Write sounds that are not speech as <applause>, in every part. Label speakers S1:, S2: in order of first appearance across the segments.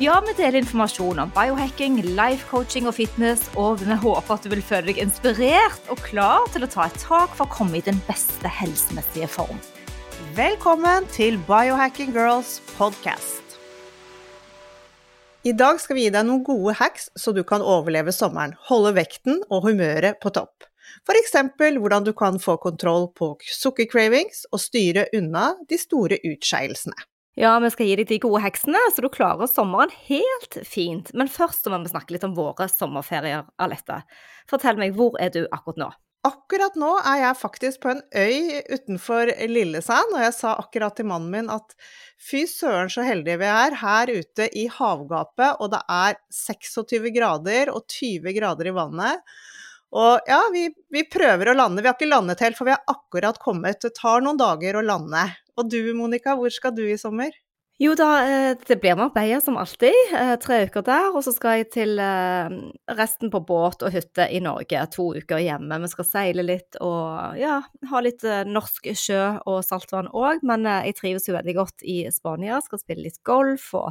S1: Ja, vi deler informasjon om biohacking, life coaching og fitness, og vi håper at du vil føle deg inspirert og klar til å ta et tak for å komme i den beste helsemessige form.
S2: Velkommen til Biohacking Girls podcast. I dag skal vi gi deg noen gode hacks så du kan overleve sommeren, holde vekten og humøret på topp. F.eks. hvordan du kan få kontroll på sukkercravings og styre unna de store utskeielsene.
S1: Ja, vi skal gi deg de gode heksene, så du klarer sommeren helt fint. Men først må vi snakke litt om våre sommerferier, Alette. Fortell meg, hvor er du akkurat nå?
S2: Akkurat nå er jeg faktisk på en øy utenfor Lillesand, og jeg sa akkurat til mannen min at fy søren så heldige vi er her ute i havgapet, og det er 26 grader og 20 grader i vannet. Og ja, vi, vi, prøver å lande. Vi har ikke landet helt, for vi har akkurat kommet. Det tar noen dager å lande. Og du Monica, hvor skal du i sommer?
S1: Jo da, det blir Marbella som alltid. Tre uker der. Og så skal jeg til resten på båt og hytte i Norge. To uker hjemme. Vi skal seile litt og ja, ha litt norsk sjø og saltvann òg. Men jeg trives jo veldig godt i Spania. Skal spille litt golf og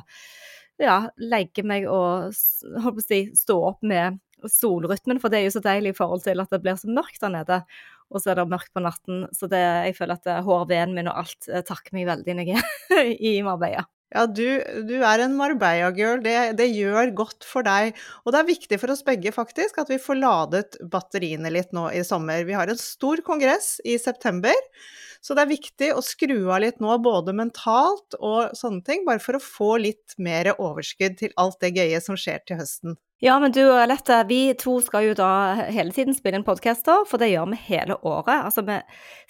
S1: ja, legge meg og holdt på å si, stå opp med solrytmen, for det er jo så deilig i forhold til at det blir så mørkt der nede. Og så er det mørkt på natten, så det, jeg føler at HRV-en min og alt takker meg veldig når jeg er <laughs> i Marbella.
S2: Ja, du, du, er en Marbella-girl. Det, det, gjør godt for deg. Og det er viktig for oss begge faktisk at vi får ladet batteriene litt nå i sommer. Vi har en stor kongress i september, så det er viktig å skru av litt nå, både mentalt og sånne ting, bare for å få litt mer overskudd til alt det gøye som skjer til høsten.
S1: Ja, men du Alette, vi to skal jo da hele tiden spille inn podcaster, for det gjør vi hele året. Altså, vi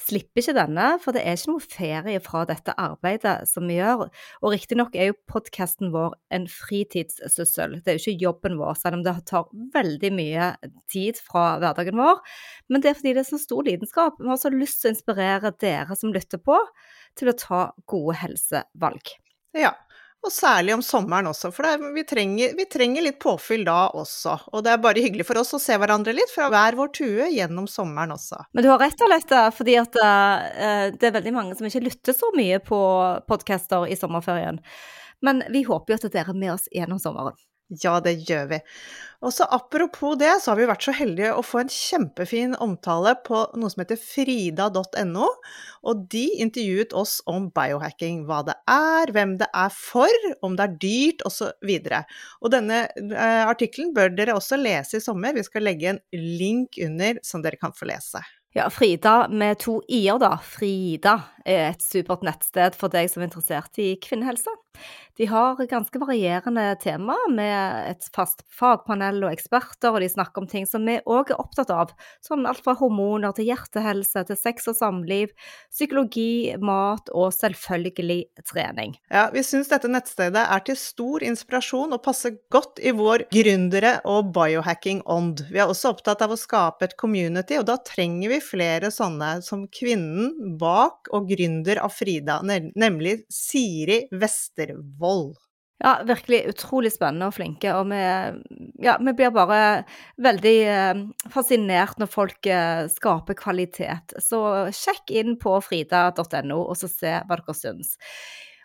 S1: slipper ikke denne, for det er ikke noe ferie fra dette arbeidet som vi gjør. Og riktignok er jo podkasten vår en fritidssyssel, det er jo ikke jobben vår, selv om det tar veldig mye tid fra hverdagen vår. Men det er fordi det er så stor lidenskap. Vi har så lyst til å inspirere dere som lytter på, til å ta gode helsevalg.
S2: Ja, og særlig om sommeren også, for er, vi, trenger, vi, trenger, litt påfyll da også. Og det er bare hyggelig for oss å se hverandre litt fra hver vår tue gjennom sommeren også.
S1: Men du har rett, Alette, fordi at uh, det er veldig mange som ikke lytter så mye på podcaster i sommerferien. Men vi håper jo at dere er med oss gjennom sommeren.
S2: Ja, det gjør vi. Og så apropos det, så har vi vært så heldige å få en kjempefin omtale på noe som heter frida.no. Og de intervjuet oss om biohacking. Hva det er, hvem det er for, om det er dyrt osv. Denne eh, artikkelen bør dere også lese i sommer. Vi skal legge en link under som dere kan få lese.
S1: Ja, Frida med to i-er, da. Frida er et supert nettsted for deg som er interessert i kvinnehelse. De har ganske varierende tema med et fast fagpanel og eksperter, og de snakker om ting som vi òg er opptatt av, sånn alt fra hormoner til hjertehelse til sex og samliv, psykologi, mat og selvfølgelig trening.
S2: Ja, vi syns dette nettstedet er til stor inspirasjon og passer godt i vår gründere- og biohacking-ånd. Vi er også opptatt av å skape et community, og da trenger vi flere sånne som kvinnen bak og gründer av Frida, nemlig Siri Vestervold.
S1: Ja, virkelig utrolig spennende og flinke. Og vi, ja, vi blir bare veldig eh, fascinert når folk eh, skaper kvalitet. Så sjekk inn på frida.no og så se hva dere syns.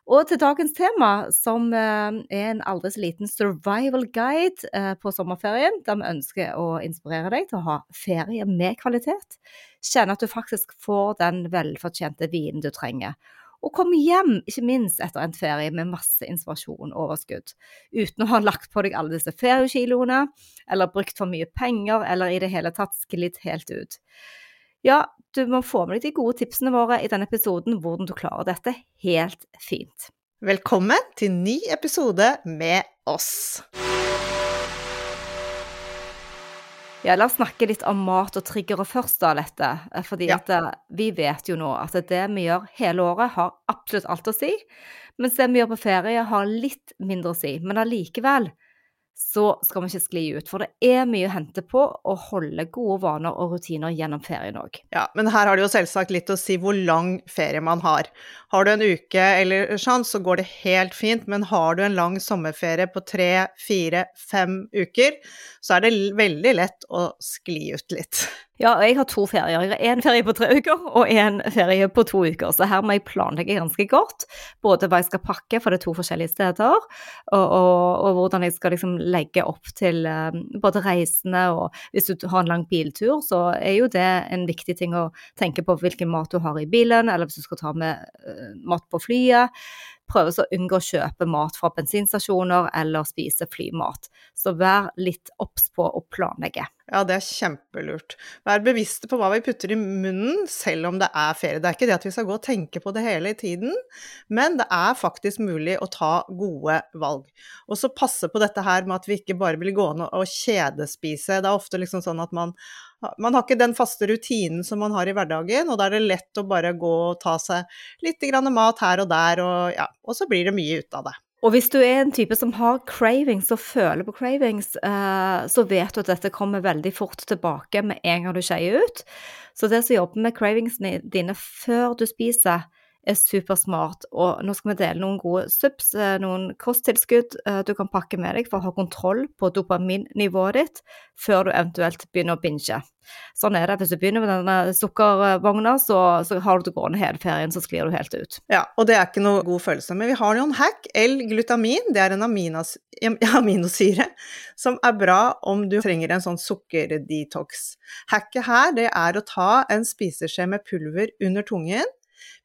S1: Og til dagens tema, som eh, er en aldri så liten survival guide eh, på sommerferien, der vi ønsker å inspirere deg til å ha ferie med kvalitet. Kjenne at du faktisk får den velfortjente vinen du trenger og komme hjem, ikke minst etter en ferie, med masse inspirasjon og overskudd. Uten å ha lagt på deg alle disse feriekiloene, eller brukt for mye penger, eller i det hele tatt sklidd helt ut. Ja, du må få med deg de gode tipsene våre i denne episoden, hvordan du klarer dette helt fint.
S2: Velkommen til ny episode med oss.
S1: Ja, La oss snakke litt om mat og triggere først, da, Lette. Fordi
S2: Ja.
S1: at eh, vi vet jo nå at det vi gjør hele året, har absolutt alt å si. Mens det vi gjør på ferie, har litt mindre å si. Men allikevel så skal vi ikke skli ut. For det er mye å hente på å holde gode vaner og rutiner gjennom ferien òg.
S2: Ja, men her har det jo selvsagt litt å si hvor lang ferie man har. Har du en uke eller sånn, så går det helt fint, men har du en lang sommerferie på tre, fire, fem uker, så er det veldig lett å skli ut litt.
S1: Ja, jeg har to ferier. Jeg har én ferie på tre uker og én ferie på to uker. Så her må jeg planlegge ganske godt. Både hva jeg skal pakke, for det er to forskjellige steder, og, og, og hvordan jeg skal liksom legge opp til um, både reisende og Hvis du har en lang biltur, så er jo det en viktig ting å tenke på hvilken mat du har i bilen, eller hvis du skal ta med uh, mat på flyet. Prøve å unngå å kjøpe mat fra bensinstasjoner eller spise flymat. Så vær litt obs på å planlegge.
S2: Ja, det er kjempelurt. Vær bevisste på hva vi putter i munnen, selv om det er ferie. Det er ikke det at vi skal gå og tenke på det hele tiden, men det er faktisk mulig å ta gode valg. Og så passe på dette her med at vi ikke bare blir gående og kjedespise. Det er ofte liksom sånn at man, man har ikke den faste rutinen som man har i hverdagen, og da er det lett å bare gå og ta seg litt mat her og der, og, ja, og så blir det mye ut av det.
S1: Og hvis du er en type som har cravings og føler på cravings, eh, så vet du at dette kommer veldig fort tilbake med en gang du skeier ut. Så det som jobber med cravingsene dine før du spiser, er supersmart. Og nå skal vi dele noen gode subs, eh, noen kosttilskudd eh, du kan pakke med deg for å ha kontroll på dopaminnivået ditt før du eventuelt begynner å binge. Sånn er det. Hvis du begynner med denne sukkervogna, så, så har du det gående hele ferien, så sklir du helt ut.
S2: Ja, og det er ikke noe god følelse. Men vi har noen hack. L-glutamin, det er en aminas, <laughs> aminosyre som er bra om du trenger en sånn sukkerdetox. Hacket her, det er å ta en spiseskje med pulver under tungen.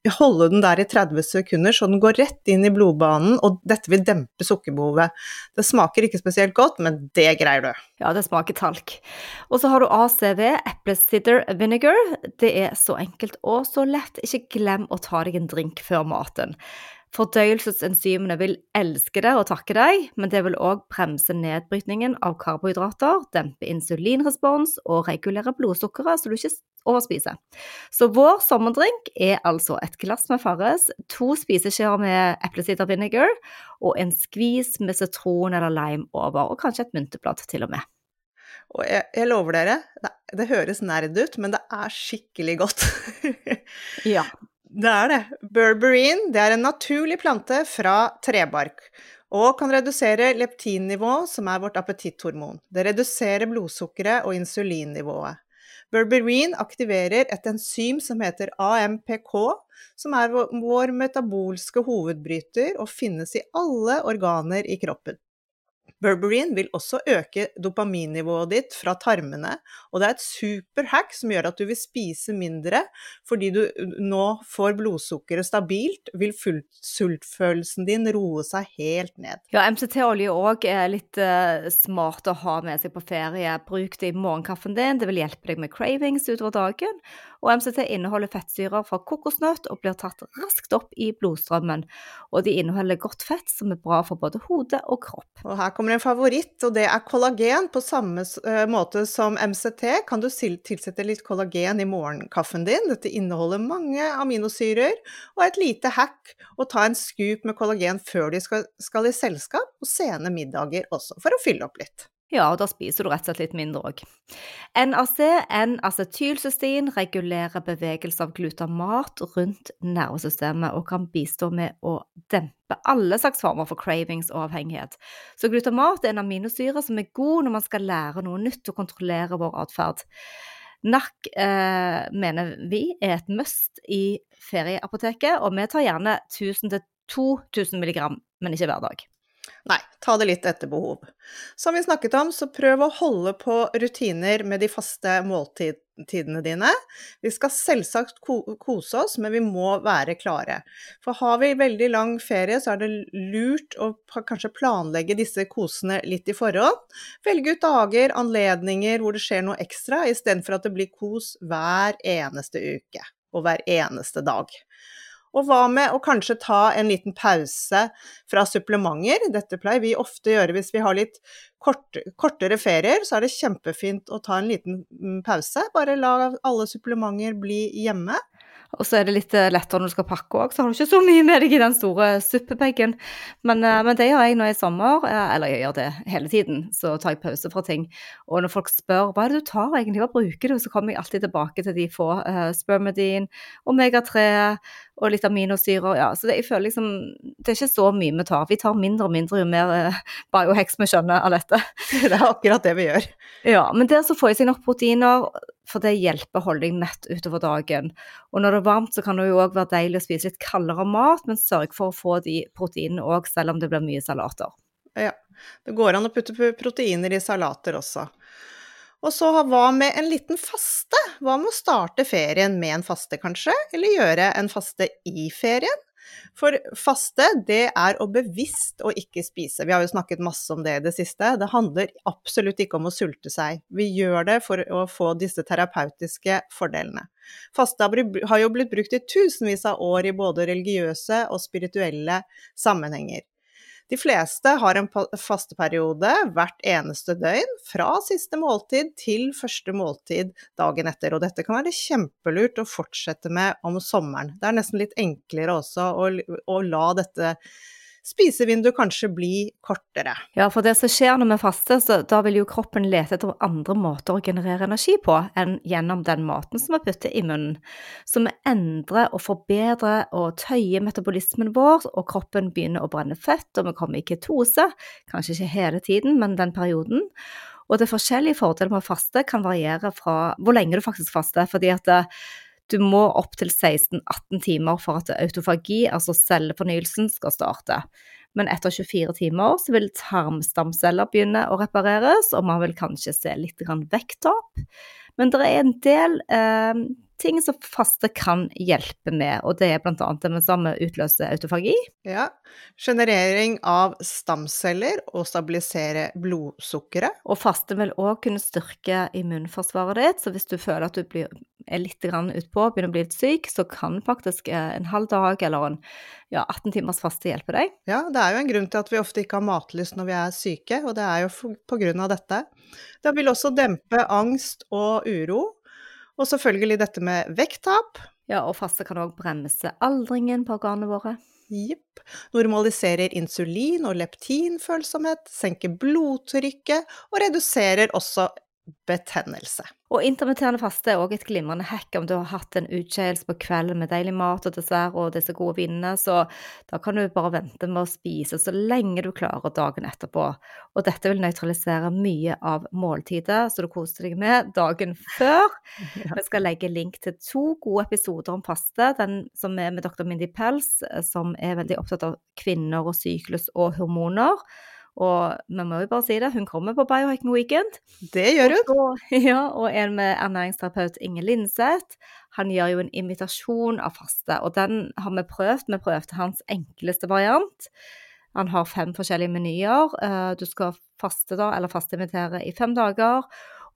S2: Vi holder den der i 30 sekunder, så den går rett inn i blodbanen, og dette vil dempe sukkerbehovet. Det smaker ikke spesielt godt, men det greier du.
S1: Ja, det smaker talk. Og så har du ACV, apple cider vinegar. Det er så enkelt og så lett. Ikke glem å ta deg en drink før maten. Fordøyelsesenzymene vil elske det og takke deg, men det vil òg bremse nedbrytningen av karbohydrater, dempe insulinrespons og regulere blodsukkeret så du ikke overspiser. Så vår sommerdrink er altså et glass med Farris, to spiseskjeer med eplesidervinegar og en skvis med sitron eller lime over, og kanskje et mynteblad til og med.
S2: Og jeg, jeg lover dere, det, det høres nerd ut, men det er skikkelig godt. <laughs>
S1: Ja.
S2: Det er det. Berberine det er en naturlig plante fra trebark og kan redusere leptinnivå, som er vårt appetitthormon. Det reduserer blodsukkeret og insulinnivået. Berberine aktiverer et enzym som heter AMPK, som er vår- metabolske hovedbryter og finnes i alle organer i kroppen. Berberine vil også øke dopaminnivået ditt fra tarmene, og det er et super hack som gjør at du vil spise mindre, fordi du nå får blodsukkeret stabilt, vil sultfølelsen din roe seg helt ned.
S1: Ja, MCT-olje òg er litt eh, smart å ha med seg på ferie. Bruk det i morgenkaffen din, det vil hjelpe deg med cravings utover dagen. Og MCT inneholder fettsyrer fra kokosnøtt og blir tatt raskt opp i blodstrømmen. Og de inneholder godt fett som er bra for både hode og kropp.
S2: Og her kommer en favoritt, og det er kollagen. På samme eh, måte som MCT kan du tilsette litt kollagen i morgenkaffen din. Dette inneholder mange aminosyrer, og et lite hack å ta en scoop med kollagen før de skal, skal i selskap, og sene middager også, for å fylle opp litt.
S1: Ja, og da spiser du rett og slett litt mindre òg. NAC, N-acetylcystein, regulerer bevegelse av glutamat rundt nervesystemet og kan bistå med å dempe alle slags former for cravings og avhengighet. Så glutamat er en aminosyre som er god når man skal lære noe nytt og kontrollere vår atferd. NAC eh, mener vi er et must i ferieapoteket, og vi tar gjerne 1000 til 2000 mg, men ikke hver dag.
S2: Nei, ta det litt etter behov. Som vi snakket om, så prøv å holde på rutiner med de faste måltidene dine. Vi skal selvsagt ko kose oss, men vi må være klare. For har vi veldig lang ferie, så er det lurt å kanskje planlegge disse kosene litt i forhånd. Velge ut dager, anledninger hvor det skjer noe ekstra, istedenfor at det blir kos hver eneste uke og hver eneste dag. Og hva med å kanskje ta en liten pause fra supplementer? Dette pleier vi ofte å gjøre hvis vi har litt kort, kortere ferier, så er det kjempefint å ta en liten mm, pause. Bare la alle supplementer bli hjemme.
S1: Og så er det litt eh, lettere når du skal pakke òg, så har du ikke så mye med deg i den store suppebagen. Men, eh, men, det gjør jeg nå i sommer, eh, eller jeg gjør det hele tiden. Så tar jeg pause fra ting. Og når folk spør hva er det du tar egentlig, hva bruker du, så kommer jeg alltid tilbake til de få. Uh, spermidin, omega-3 og litt aminosyrer. Ja, så det, jeg føler liksom Det er ikke så mye vi tar. Vi tar mindre og mindre jo mer uh, biohex vi skjønner av dette. <laughs>
S2: Det er akkurat det vi gjør.
S1: Ja, men der så får jeg seg nok proteiner for det hjelper deg mett utover dagen. Og når det er varmt, så kan det jo òg være deilig å spise litt kaldere mat, men sørg for å få de proteinene òg, selv om det blir mye salater.
S2: Ja, det går an å putte proteiner i salater også. Og så hva med en liten faste? Hva med å starte ferien med en faste, kanskje? Eller gjøre en faste i ferien? For faste, det er å bevisst å ikke spise. Vi har jo snakket masse om det i det siste. Det handler absolutt ikke om å sulte seg. Vi gjør det for å få disse terapeutiske fordelene. Faste har jo blitt brukt i tusenvis av år i både religiøse og spirituelle sammenhenger. De fleste har en fasteperiode hvert eneste døgn, fra siste måltid til første måltid dagen etter. Og dette kan være kjempelurt å fortsette med om sommeren. Det er nesten litt enklere også å, å la dette spisevindu kanskje bli kortere.
S1: Ja, for det som skjer når vi faster, så da vil jo kroppen lete etter andre måter å generere energi på enn gjennom den maten som vi putter i munnen. Så vi endrer og forbedrer og tøyer metabolismen vår, og kroppen begynner å brenne fett, og vi kommer i ketose, kanskje ikke hele tiden, men den perioden. Og det forskjellige fordeler med å faste kan variere fra hvor lenge du faktisk faster, fordi at det, du må opp til 16-18 timer for at autofagi, altså cellefornyelsen, skal starte. Men etter 24 timer så vil tarmstamceller begynne å repareres, og man vil kanskje se litt vekttap. Men det er en del eh, ting som faste kan hjelpe med, og det er bl.a. det med samme utløse autofagi.
S2: Ja. Generering av stamceller og stabilisere blodsukkeret.
S1: Og faste vil òg kunne styrke immunforsvaret ditt, så hvis du føler at du blir, er litt utpå, begynner å bli litt syk, så kan faktisk eh, en halv dag eller en ja, 18 timers faste hjelpe deg.
S2: Ja, det er jo en grunn til at vi ofte ikke har matlyst når vi er syke, og det er jo på grunn av dette. Det vil også dempe angst og uro, og selvfølgelig dette med vekttap.
S1: Ja, og faste kan òg bremse aldringen på organene våre.
S2: Jepp. Normaliserer insulin- og leptinfølsomhet, senker blodtrykket og reduserer også betennelse.
S1: Og intermitterende faste er òg et glimrende hack om du har hatt en utskeielse på kvelden med deilig mat og dessert og disse gode vinene, så da kan du bare vente med å spise så lenge du klarer dagen etterpå. Og dette vil nøytralisere mye av måltidet, så du koser deg med dagen før. <laughs> Ja. Vi skal legge link til to gode episoder om faste, den som er med dr. Mindy Pels, som er veldig opptatt av kvinner og syklus og hormoner. Og vi må jo bare si det, hun kommer på Biohacking Weekend.
S2: Det gjør hun.
S1: Og, <laughs> ja, og en med ernæringsterapeut Inge Lindseth. Han gjør jo en imitasjon av faste, og den har vi prøvd. Vi prøvde hans enkleste variant. Han har fem forskjellige menyer. Eh, du skal faste da, eller fasteimitere i fem dager.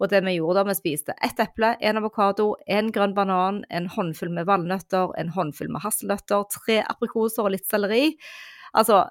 S1: Og det vi gjorde da, vi spiste ett eple, en avokado, en grønn banan, en håndfull med valnøtter, en håndfull med hasselnøtter, tre aprikoser og litt selleri. Altså,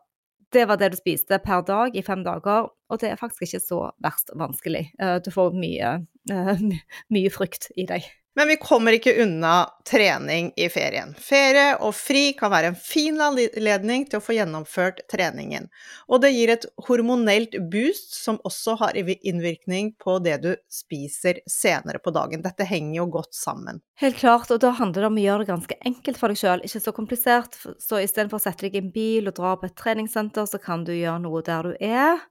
S1: det var det du spiste per dag i fem dager, og det er faktisk ikke så verst vanskelig. Eh, du får mye, eh, <laughs> mye frukt i deg.
S2: Men vi kommer ikke unna trening i ferien. Ferie og fri kan være en fin anledning til å få gjennomført treningen. Og det gir et hormonelt boost som også har innvirkning på det du spiser senere på dagen. Dette henger jo godt sammen.
S1: Helt klart, og da handler det om å gjøre det ganske enkelt for deg sjøl, ikke så komplisert. Så istedenfor å sette deg i en bil og dra på et treningssenter, så kan du gjøre noe der du er.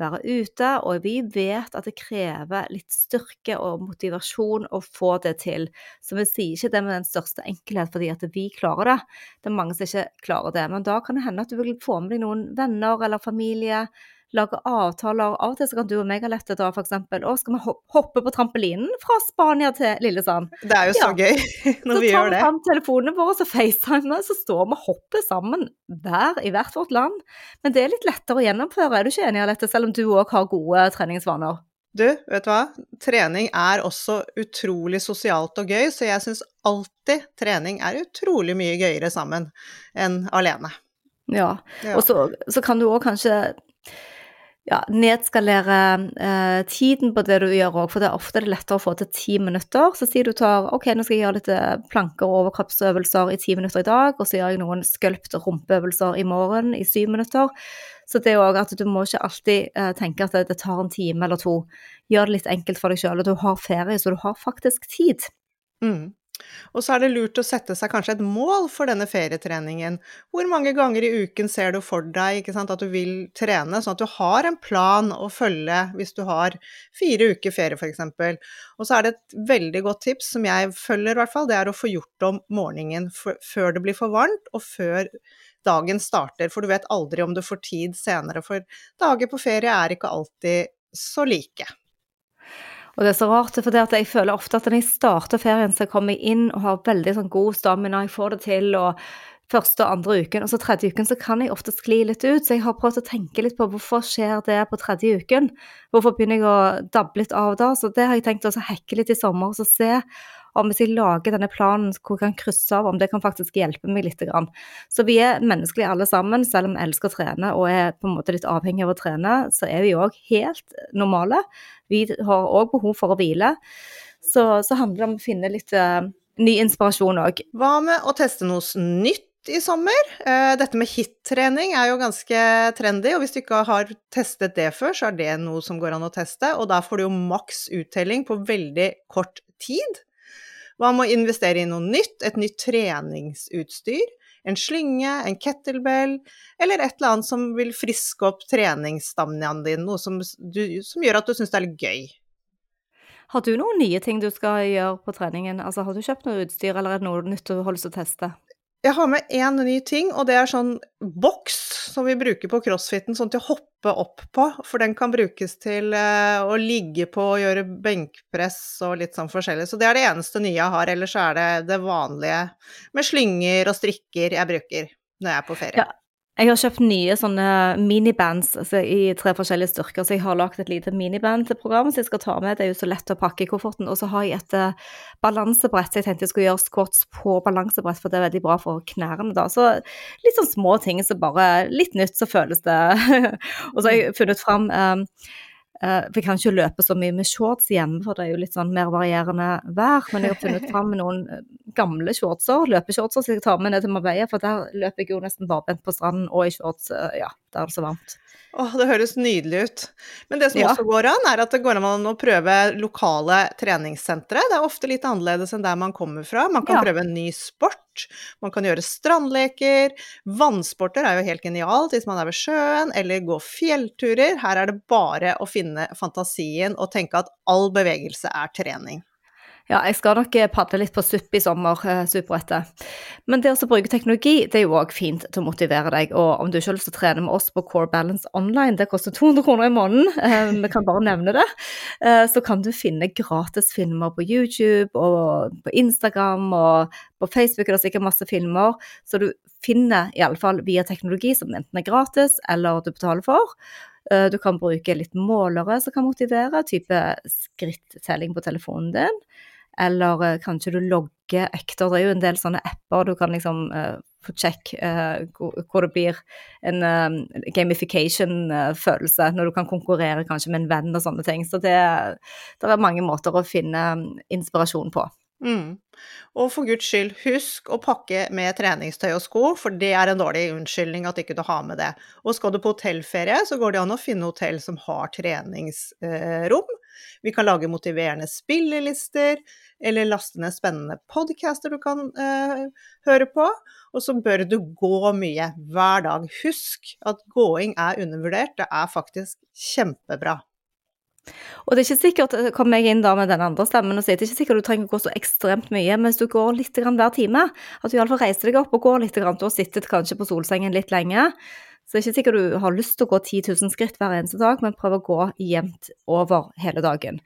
S1: Være ute, og vi vet at det krever litt styrke og motivasjon å få det til. Så vi sier ikke det med den største enkelhet fordi at vi klarer det. Det er mange som ikke klarer det. Men da kan det hende at du vil få med deg noen venner eller familie lage avtaler. Av og til så kan du og meg ha lett etter f.eks. Å, skal vi hoppe på trampolinen fra Spania til Lillesand?
S2: Det er jo så
S1: Ja.
S2: gøy <laughs> når vi gjør det.
S1: Så tar vi fram telefonene våre og facetimer, så står vi og hopper sammen hver i hvert vårt land. Men det er litt lettere å gjennomføre, er du ikke enig i dette, selv om du òg har gode treningsvaner?
S2: Du, vet du hva? Trening er også utrolig sosialt og gøy, så jeg syns alltid trening er utrolig mye gøyere sammen enn alene.
S1: Ja.
S2: Ja.
S1: Og så, så kan du òg kanskje ja, nedskalere eh, tiden på det du gjør òg, for det er ofte det lettere å få til ti minutter. Så sier du tar ok, nå skal jeg gjøre litt eh, planker og overkroppsøvelser i ti minutter i dag, og så gjør jeg noen skulpt rumpeøvelser i morgen i syv minutter. Så det er òg at du må ikke alltid eh, tenke at det, tar en time eller to. Gjør det litt enkelt for deg sjøl, og du har ferie, så du har faktisk tid.
S2: Mm. Og så er det lurt å sette seg kanskje et mål for denne ferietreningen. Hvor mange ganger i uken ser du for deg sant, at du vil trene, sånn at du har en plan å følge hvis du har fire uker ferie f.eks. Og så er det et veldig godt tips som jeg følger i hvert fall, det er å få gjort om morgenen før det blir for varmt og før dagen starter, for du vet aldri om du får tid senere, for dager på ferie er ikke alltid så like.
S1: Og det er så rart, for jeg føler ofte at når jeg starter ferien, så kommer jeg inn og har veldig sånn god stamina, jeg får det til, og første og andre uken, og så tredje uken så kan jeg ofte skli litt ut, så jeg har prøvd å tenke litt på hvorfor skjer det på tredje uken? Hvorfor begynner jeg å dabbe litt av da? Så det har jeg tenkt å hekke litt i sommer, og se om hvis jeg lager denne planen hvor jeg kan krysse av, om det kan faktisk hjelpe meg litt. Så vi er menneskelige alle sammen, selv om vi elsker å trene og er på en måte litt avhengig av å trene, så er vi òg helt normale. Vi har òg behov for å hvile. Så, så handler det om å finne litt uh, ny inspirasjon òg.
S2: Hva med å teste noe nytt i sommer? Eh, Dette med hit-trening er jo ganske trendy, og hvis du ikke har testet det før, så er det noe som går an å teste, og da får du jo maks uttelling på veldig kort tid. Hva med å investere i noe nytt, et nytt treningsutstyr? En slynge, en kettlebell, eller et eller annet som vil friske opp treningsstamminaen din, noe som, du, som gjør at du syns det er litt gøy.
S1: Har du noen nye ting du skal gjøre på treningen? Altså, har du kjøpt noe utstyr, eller er det noe nytt du lyst til å teste?
S2: Jeg har med én ny ting, og det er sånn boks som vi bruker på crossfiten, sånn til å hoppe opp på. For den kan brukes til eh, å ligge på og gjøre benkpress og litt sånn forskjellig. Så det er det eneste nye jeg har. Ellers er det det vanlige med slynger og strikker jeg bruker når jeg er på ferie.
S1: Ja. Jeg har kjøpt nye sånne minibands altså, i tre forskjellige styrker, så jeg har lagd et lite miniband-program som jeg skal ta med. Det er jo så lett å pakke i kofferten. Og så har jeg et uh, balansebrett, så jeg tenkte jeg skulle gjøre squats på balansebrett, for det er veldig bra for knærne, da. Så litt sånn små ting som bare Litt nytt, så føles det. <laughs> og så har jeg funnet fram Eh, for jeg kan ikke løpe så mye med shorts hjemme, for det er jo litt sånn mer varierende vær. Men jeg har funnet fram noen eh, gamle shortser, løpeshortser, som jeg tar med ned til Marbella. For der løper jeg jo nesten barbent på stranden og i shorts. eh, Ja, der er det så varmt.
S2: Åh, det høres nydelig ut. Men det som
S1: Ja.
S2: også går an, er at det går an å prøve lokale treningssentre. Det er ofte litt annerledes enn der man kommer fra. Man kan
S1: Ja.
S2: prøve en ny sport. Man kan gjøre strandleker. Vannsporter er jo helt genialt hvis man er ved sjøen, eller gå fjellturer. Her er det bare å finne fantasien og tenke at all bevegelse er trening.
S1: Ja, jeg skal nok eh, padle litt på SUP i sommer, eh, SUP-brettet. Men det å bruke teknologi, det er jo òg fint til å motivere deg. Og om du ikke har lyst til å trene med oss på Core Balance Online, det koster 200 kroner i måneden, <laughs> eh, vi kan bare nevne det, så kan du finne gratis filmer på YouTube og på Instagram og på Facebook er det sikkert masse filmer. Så du finner iallfall via teknologi som enten er gratis eller du betaler for. Du kan bruke litt målere som kan motivere, type skrittelling på telefonen din. Eller eh, kanskje du logger økter. Det er jo en del sånne apper du kan liksom uh, få sjekk uh, hvor det blir en uh, gamification-følelse, når du kan konkurrere kanskje med en venn og sånne ting. Så det, det er mange måter å finne mm, inspirasjon på.
S2: Mm. Og for guds skyld, husk å pakke med treningstøy og sko, for det er en dårlig unnskyldning at ikke du har med det. Og skal du på hotellferie, så går det an å finne hotell som har treningsrom. Vi kan lage motiverende spillelister, eller laste ned spennende podcaster du kan eh, høre på. Og så bør du gå mye hver dag. Husk at gåing er undervurdert, det er faktisk kjempebra.
S1: Og det er ikke sikkert, eh, kommer jeg inn da med den andre stemmen og sier, det er ikke sikkert du trenger å gå så ekstremt mye, men hvis du går litt grann hver time, at du iallfall reiser deg opp og går litt, grann, du har sittet kanskje på solsengen litt lenge, så det er ikke sikkert du har lyst til å gå 10 000 skritt hver eneste dag, men prøv å gå jevnt over hele dagen.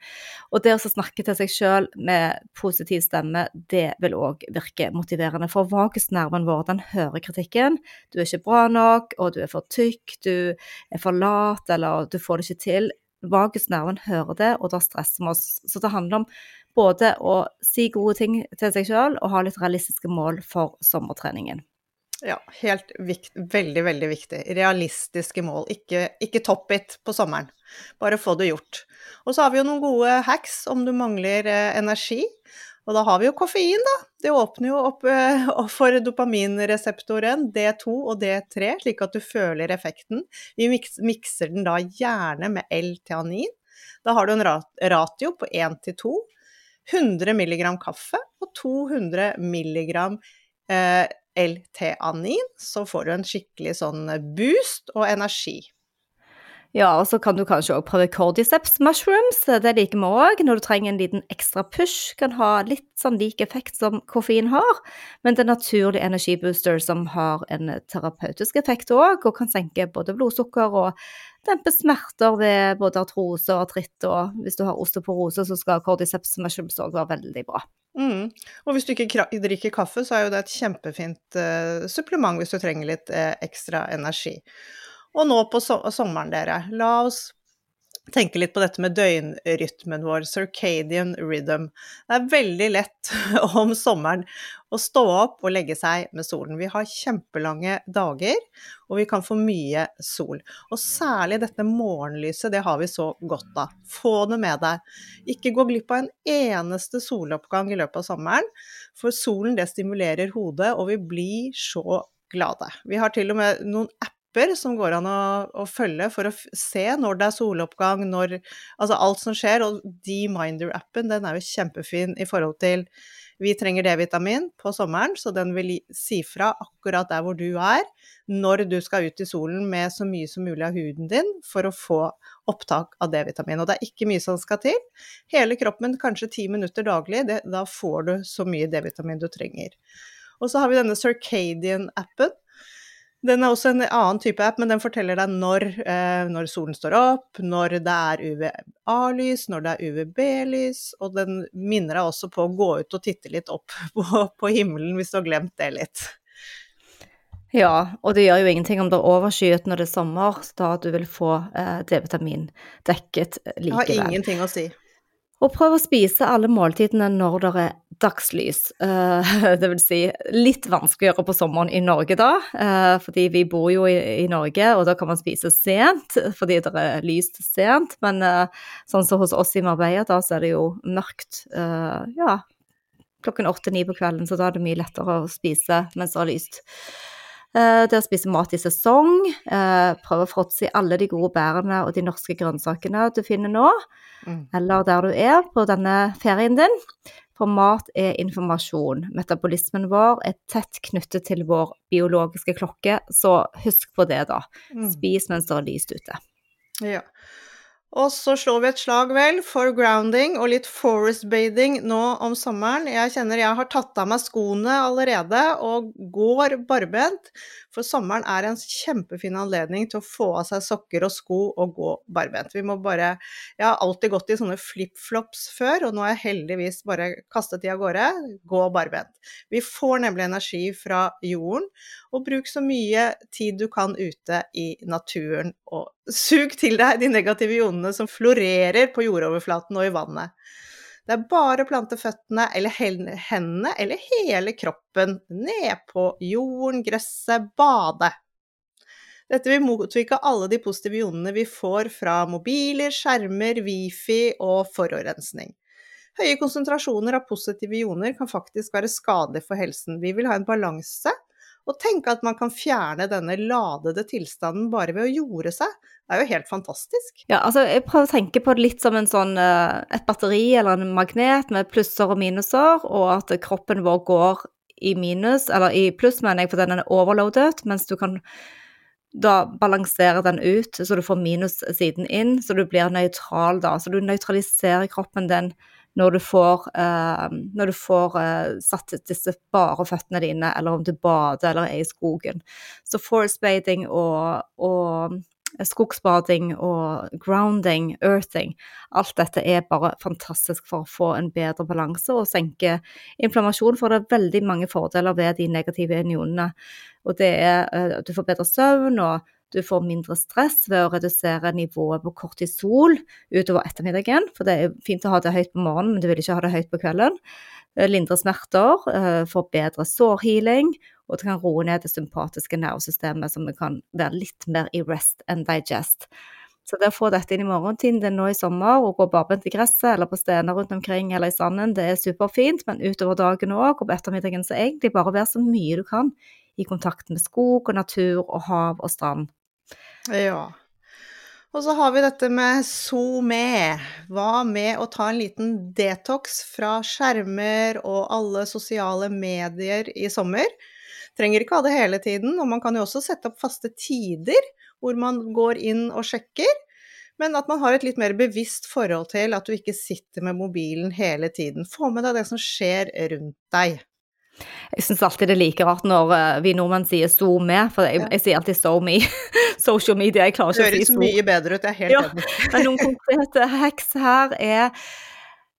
S1: Og det å snakke til seg sjøl med positiv stemme, det vil òg virke motiverende. For vagusnerven vår, den hører kritikken. Du er ikke bra nok, og du er for tykk, du er for lat, eller du får det ikke til. Vagusnerven hører det, og da stresser vi oss. Så det handler om både å si gode ting til seg sjøl og ha litt realistiske mål for sommertreningen.
S2: Ja, helt vikt, veldig, veldig viktig. Realistiske mål, ikke, ikke top it på sommeren. Bare få det gjort. Og så har vi jo noen gode hacks om du mangler eh, energi. Og da har vi jo koffein, da. Det åpner jo opp eh, <laughs> for dopaminreseptoren D2 og D3, slik at du føler effekten. Vi mikser den da gjerne med L-teanin. Da har du en ratio på 1 til 2. 100 mg kaffe og 200 mg L-teanin, så får du en skikkelig sånn boost og energi.
S1: Ja, og så kan du kanskje òg prøve cordyceps mushrooms. Det liker vi òg. Når du trenger en liten ekstra push, kan ha litt sånn lik effekt som koffein har. Men det er naturlig energibooster som har en terapeutisk effekt òg, og kan senke både blodsukker og dempe smerter ved både artrose og artritt. Og hvis du har osteoporose, så skal cordyceps mushrooms òg være veldig bra.
S2: Mm. Og hvis du ikke drikker kaffe, så er jo det et kjempefint uh, supplement hvis du trenger litt uh, ekstra energi. Og nå på so sommeren, dere, la oss tenke litt på dette med døgnrytmen vår, circadian rhythm. Det er veldig lett <laughs> om sommeren å stå opp og legge seg med solen. Vi har kjempelange dager, og vi kan få mye sol. Og særlig dette morgenlyset, det har vi så godt av. Få det med deg. Ikke gå glipp av en eneste soloppgang i løpet av sommeren, for solen det stimulerer hodet, og vi blir så glade. Vi har til og med noen apper apper som går an å, å, følge for å se når det er soloppgang, når Altså alt som skjer. Og Deminder-appen, den er jo kjempefin i forhold til vi trenger D-vitamin på sommeren, så den vil si fra akkurat der hvor du er, når du skal ut i solen med så mye som mulig av huden din for å få opptak av D-vitamin. Og det er ikke mye som skal til. Hele kroppen kanskje ti minutter daglig, det, da får du så mye D-vitamin du trenger. Og så har vi denne Circadian-appen, den er også en annen type app, men den forteller deg når, eh, når solen står opp, når det er UVA-lys, når det er UVB-lys, og den minner deg også på å gå ut og titte litt opp <laughs> på, på, himmelen hvis du har glemt det litt.
S1: Ja, og det gjør jo ingenting om det er overskyet når det er sommer, da du vil få eh, D-vitamin dekket likevel.
S2: Det har ingenting å si.
S1: Og prøv å spise alle måltidene når det er dagslys. Uh, <laughs> det vil si litt vanskeligere på sommeren i Norge da, uh, fordi vi bor jo i, Norge, og da kan man spise sent fordi det er lyst sent. Men uh, sånn som hos oss i Marbella, da så er det jo mørkt ja, klokken åtte-ni på kvelden, så da er det mye lettere å spise mens det er lyst. Det å spise mat i sesong, prøve å fråtse i alle de gode bærene og de norske grønnsakene du finner nå. Mm. eller der du er på denne ferien din. For mat er informasjon. Metabolismen vår er tett knyttet til vår biologiske klokke, så husk på det, da. Mm. Spis mens det er lyst ute.
S2: Ja. Og så slår vi et slag, vel, for grounding og litt forest bathing nå om sommeren. Jeg kjenner jeg har tatt av meg skoene allerede og går barbent. For sommeren er en kjempefin anledning til å få av seg sokker og sko og gå barbent. Vi må bare Jeg har alltid gått i sånne flipflops før, og nå har jeg heldigvis bare kastet de av gårde. Gå barbent. Vi får nemlig energi fra jorden, og bruk så mye tid du kan ute i naturen og Sug til deg de negative ionene som florerer på jordoverflaten og i vannet. Det er bare å plante føttene eller hendene eller hele kroppen ned på jorden, gresset, bade. Dette vil motvirke alle de positive ionene vi får fra mobiler, skjermer, wifi og forurensning. Høye konsentrasjoner av positive ioner kan faktisk være skadelig for helsen. Vi vil ha en balanse Og tenke at man kan fjerne denne ladede tilstanden bare ved å jorde seg. Det er jo helt fantastisk.
S1: Ja, altså jeg prøver å tenke på det litt som sånn, eh, et batteri eller en magnet med plusser og minuser, og at kroppen vår går i minus, eller i pluss, mener jeg, for den er overloadet, mens du kan da balansere den ut, så du får minussiden inn, så du blir nøytral da. Så du nøytraliserer kroppen din når du får, uh, når du får uh, satt disse bare føttene dine, eller om du bader eller er i skogen. Så forest bathing og, og skogsbading og grounding, earthing, alt dette er bare fantastisk for å få en bedre balanse og senke inflammasjon, for det er veldig mange fordeler ved de negative unionene. Og det er at du får bedre søvn, og du får mindre stress ved å redusere nivået på kortisol utover ettermiddagen, for det er fint å ha det høyt på morgenen, men du vil ikke ha det høyt på kvelden. Lindre smerter, får bedre sårhealing, og det kan roe ned det sympatiske nervesystemet, som kan være litt mer i rest and digest. Så det å få dette inn i morgentiden det er nå i sommer, og gå barbent i gresset eller på stener rundt omkring eller i sanden, det er superfint, men utover dagen òg, og på ettermiddagen, så egentlig bare være så mye du kan i kontakt med skog og natur og hav og strand.
S2: Ja. Og så har vi dette med SoMe. Hva med å ta en liten detox fra skjermer og alle sosiale medier i sommer? Trenger ikke ha det hele tiden, og man kan jo også sette opp faste tider hvor man går inn og sjekker. Men at man har et litt mer bevisst forhold til at du ikke sitter med mobilen hele tiden. Få med deg det som skjer rundt deg.
S1: Jeg syns alltid det er like rart når eh, vi nordmenn sier 'so me', for jeg, jeg sier alltid 'so me'. <laughs> Social media, jeg klarer ikke å si 'so'.
S2: Det høres mye bedre ut, jeg er helt
S1: ja,
S2: enig. <laughs>
S1: Men noen konkrete hacks her er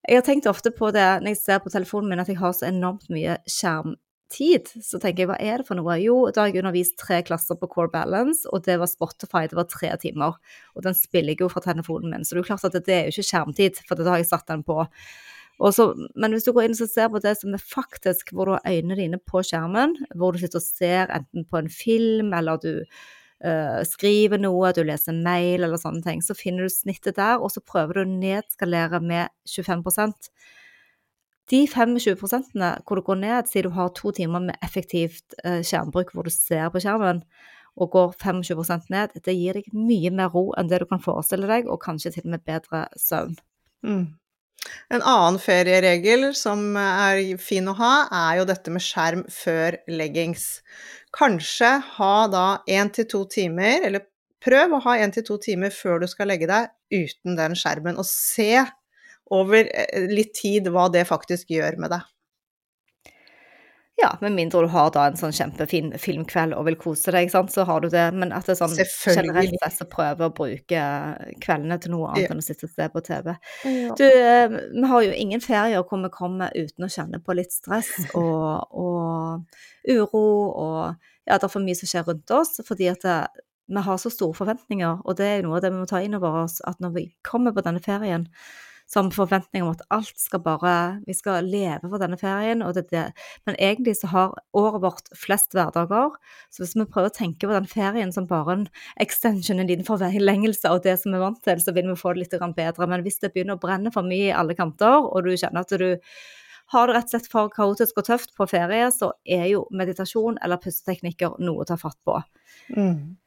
S1: Jeg har tenkt ofte på det når jeg ser på telefonen min, at jeg har så enormt mye skjerm tid, så tenker jeg hva er det for noe? Jo, da har jeg undervist tre klasser på Core Balance, og det var Spotify, det var tre timer. Og den spiller jeg jo fra telefonen min, så det er jo klart at det er jo ikke skjermtid, for da har jeg satt den på. Så, men hvis du går inn og ser på det som er faktisk hvor du har øynene dine på skjermen, hvor du sitter og ser enten på en film, eller du uh, skriver noe, du leser mail eller sånne ting, så finner du snittet der, og så prøver du å nedskalere med 25% de 25 hvor det går ned, sier du har to timer med effektivt uh, skjermbruk hvor du ser på skjermen, og går 25% ned, det gir deg mye mer ro enn det du kan forestille deg, og kanskje til og med bedre søvn.
S2: Mm. En annen ferieregel som er fin å ha, er jo dette med skjerm før leggings. Kanskje ha da én til to timer, eller prøv å ha én til to timer før du skal legge deg uten den skjermen, og se over eh, litt tid hva det faktisk gjør med deg.
S1: Ja, med mindre du har da en sånn kjempefin filmkveld og vil kose deg, sant? så har du det. Men at det er sånn generelt sett så prøver å bruke kveldene til noe annet ja. enn å sitte og se på TV. Ja. Du, eh, vi har jo ingen ferier hvor vi kommer uten å kjenne på litt stress <laughs> og, og uro og ja, det er for mye som skjer rundt oss. fordi at det, vi har så store forventninger, og det er jo noe av det vi må ta inn over oss, at når vi kommer på denne ferien, som forventninger om at alt skal bare Vi skal leve for denne ferien, og det er det. Men egentlig så har året vårt flest hverdager. Så hvis vi prøver å tenke på den ferien som bare en extension, en liten forlengelse av det som vi er vant til, så vil vi få det litt bedre. Men hvis det begynner å brenne for mye i alle kanter, og du kjenner at du har det rett og slett for kaotisk og tøft på ferie, så er jo meditasjon eller pusteteknikker noe å ta fatt på. Mm.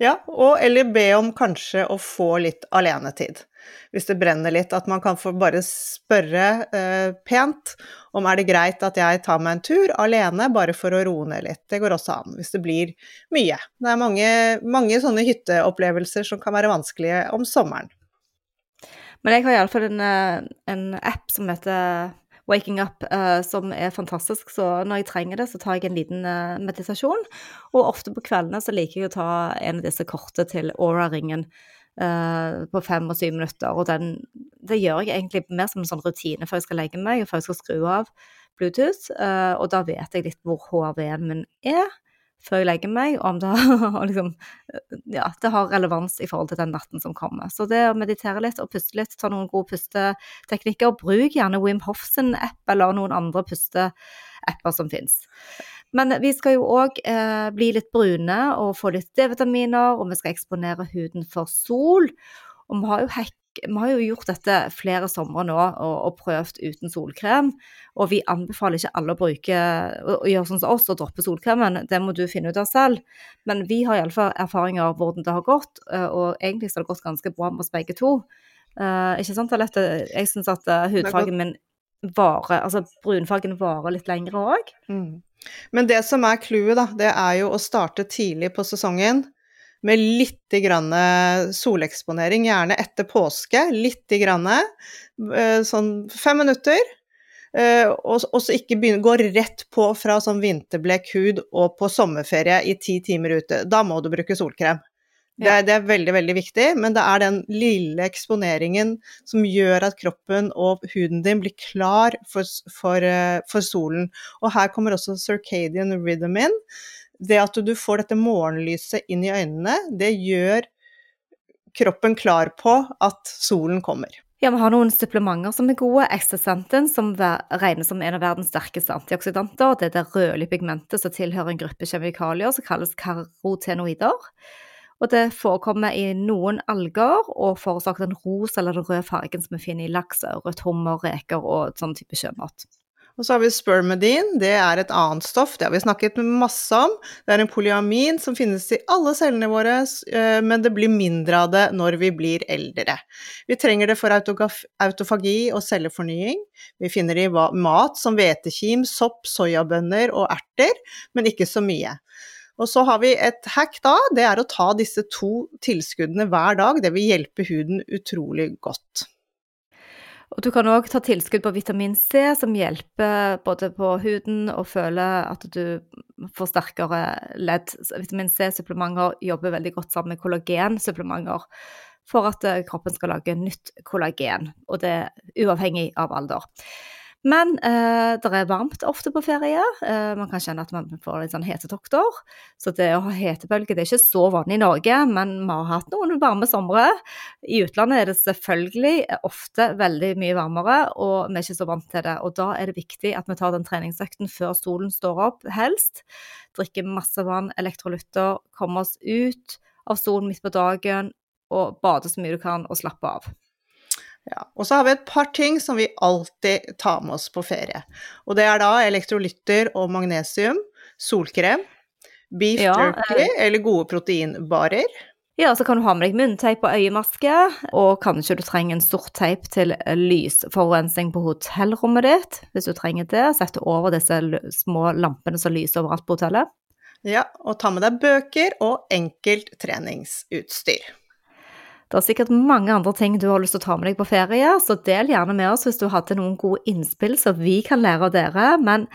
S2: Ja, og eller be om kanskje å få litt alenetid. Hvis det brenner litt, at man kan få bare spørre eh, pent om er det greit at jeg tar meg en tur alene, bare for å roe ned litt. Det går også an, hvis det blir mye. Det er mange, mange sånne hytteopplevelser som kan være vanskelige om sommeren.
S1: Men jeg har iallfall en, eh, en app som heter Waking Up, uh, som er fantastisk. Så når jeg trenger det, så tar jeg en liten uh, meditasjon. Og ofte på kveldene så liker jeg å ta en av disse korte til Aura-ringen uh, på fem og syv minutter. Og den, det gjør jeg egentlig mer som en sånn rutine før jeg skal legge meg, og før jeg skal skru av Bluetooth. og da vet jeg litt hvor HRV-en min er før jeg legger meg, og om det har, <laughs> liksom, ja, det har relevans i forhold til den natten som kommer. Så det å meditere litt og puste litt, ta noen gode pusteteknikker, og bruk gjerne Wim Hofsen app eller noen andre pusteapper som finnes. Men vi skal jo òg eh, bli litt brune og få litt D-vitaminer, og vi skal eksponere huden for sol. Og vi har jo, hekk, vi har jo gjort dette flere somre nå og, og, prøvd uten solkrem. Og vi anbefaler ikke alle å bruke å, å gjøre sånn som oss og droppe solkremen. Det må du finne ut av selv. Men vi har iallfall erfaringer av hvordan det har gått, eh, og egentlig så har det gått ganske bra med oss begge to. Uh, ikke sant, Alette? Jeg syns at uh, hudfargen min varer, altså brunfargen varer litt lengre òg.
S2: Mm. Men det som er clouet, da, det er jo å starte tidlig på sesongen med litt grann soleksponering, gjerne etter påske. Litt grann, eh, sånn fem minutter. Eh, og så ikke begynne, gå rett på fra sånn vinterblek hud og på sommerferie i ti timer ute. Da må du bruke solkrem. Det er, det er, veldig, veldig viktig, men det er den lille eksponeringen som gjør at kroppen og huden din blir klar for, for, eh, for solen. Og her kommer også circadian rhythm in det at du får dette morgenlyset inn i øynene, det gjør kroppen klar på at solen kommer.
S1: Ja, Vi har noen supplementer som er gode. Extracentin, som regnes som en av verdens sterkeste antioksidanter. Det er det rødlige pigmentet som tilhører en gruppe kjemikalier som kalles karotenoider. Og det forekommer i noen alger og forårsaker den rosa eller den røde fargen som vi finner i laks, ørret, hummer, reker og sånn type sjømat.
S2: Og så har vi spermidin, det er et annet stoff, det har vi snakket masse om. Det er en polyamin som finnes i alle cellene våre, eh, men det blir mindre av det når vi blir eldre. Vi trenger det for autofagi og cellefornying. Vi finner det i mat som hvetekim, sopp, soyabønner og erter, men ikke så mye. Og så har vi et hack da, det er å ta disse to tilskuddene hver dag. Det vil hjelpe huden utrolig godt.
S1: Og du kan òg ta tilskudd på vitamin C, som hjelper både på huden og føler at du får sterkere ledd. Vitamin C-supplementer jobber veldig godt sammen med kollagensupplementer for at eh, kroppen skal lage nytt kollagen, og det er uavhengig av alder. Men eh, det er varmt ofte på ferie. Eh, man kan kjenne at man får litt sånn hetetokter. Så det å ha hetebølge det er ikke så vanlig i Norge, men vi har hatt noen varme somre. I utlandet er det selvfølgelig ofte veldig mye varmere, og vi er ikke så vant til det. Og da er det viktig at vi tar den treningsøkten før solen står opp, helst. Drikker masse vann, elektrolytter, kommer oss ut av solen midt på dagen og bader så mye du kan og slappe av.
S2: Ja. Og så har vi et par ting som vi alltid tar med oss på ferie. Og det er da elektrolytter og magnesium, solkrem, beef ja, jerky eh. eller gode proteinbarer.
S1: Ja, så kan du ha med deg munnteip og øyemaske, og kanskje du trenger en sort teip til lysforurensning på hotellrommet ditt. Hvis du trenger det, sett over disse små lampene som lyser overalt på hotellet.
S2: Ja, og ta med deg bøker og enkelt treningsutstyr.
S1: Det er sikkert mange andre ting du har lyst til å ta med deg på ferie, så del gjerne med oss hvis du hadde noen gode innspill så vi kan lære av dere. Men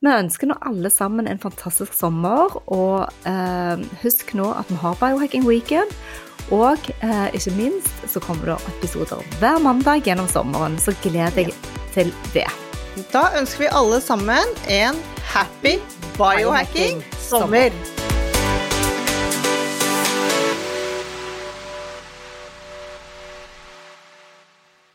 S1: vi ønsker nå alle sammen en fantastisk sommer, og eh, husk nå at vi har Biohacking Weekend. Og eh, ikke minst så kommer det episoder hver mandag gjennom sommeren, så gled deg til det.
S2: Da ønsker vi alle sammen en happy biohacking sommer.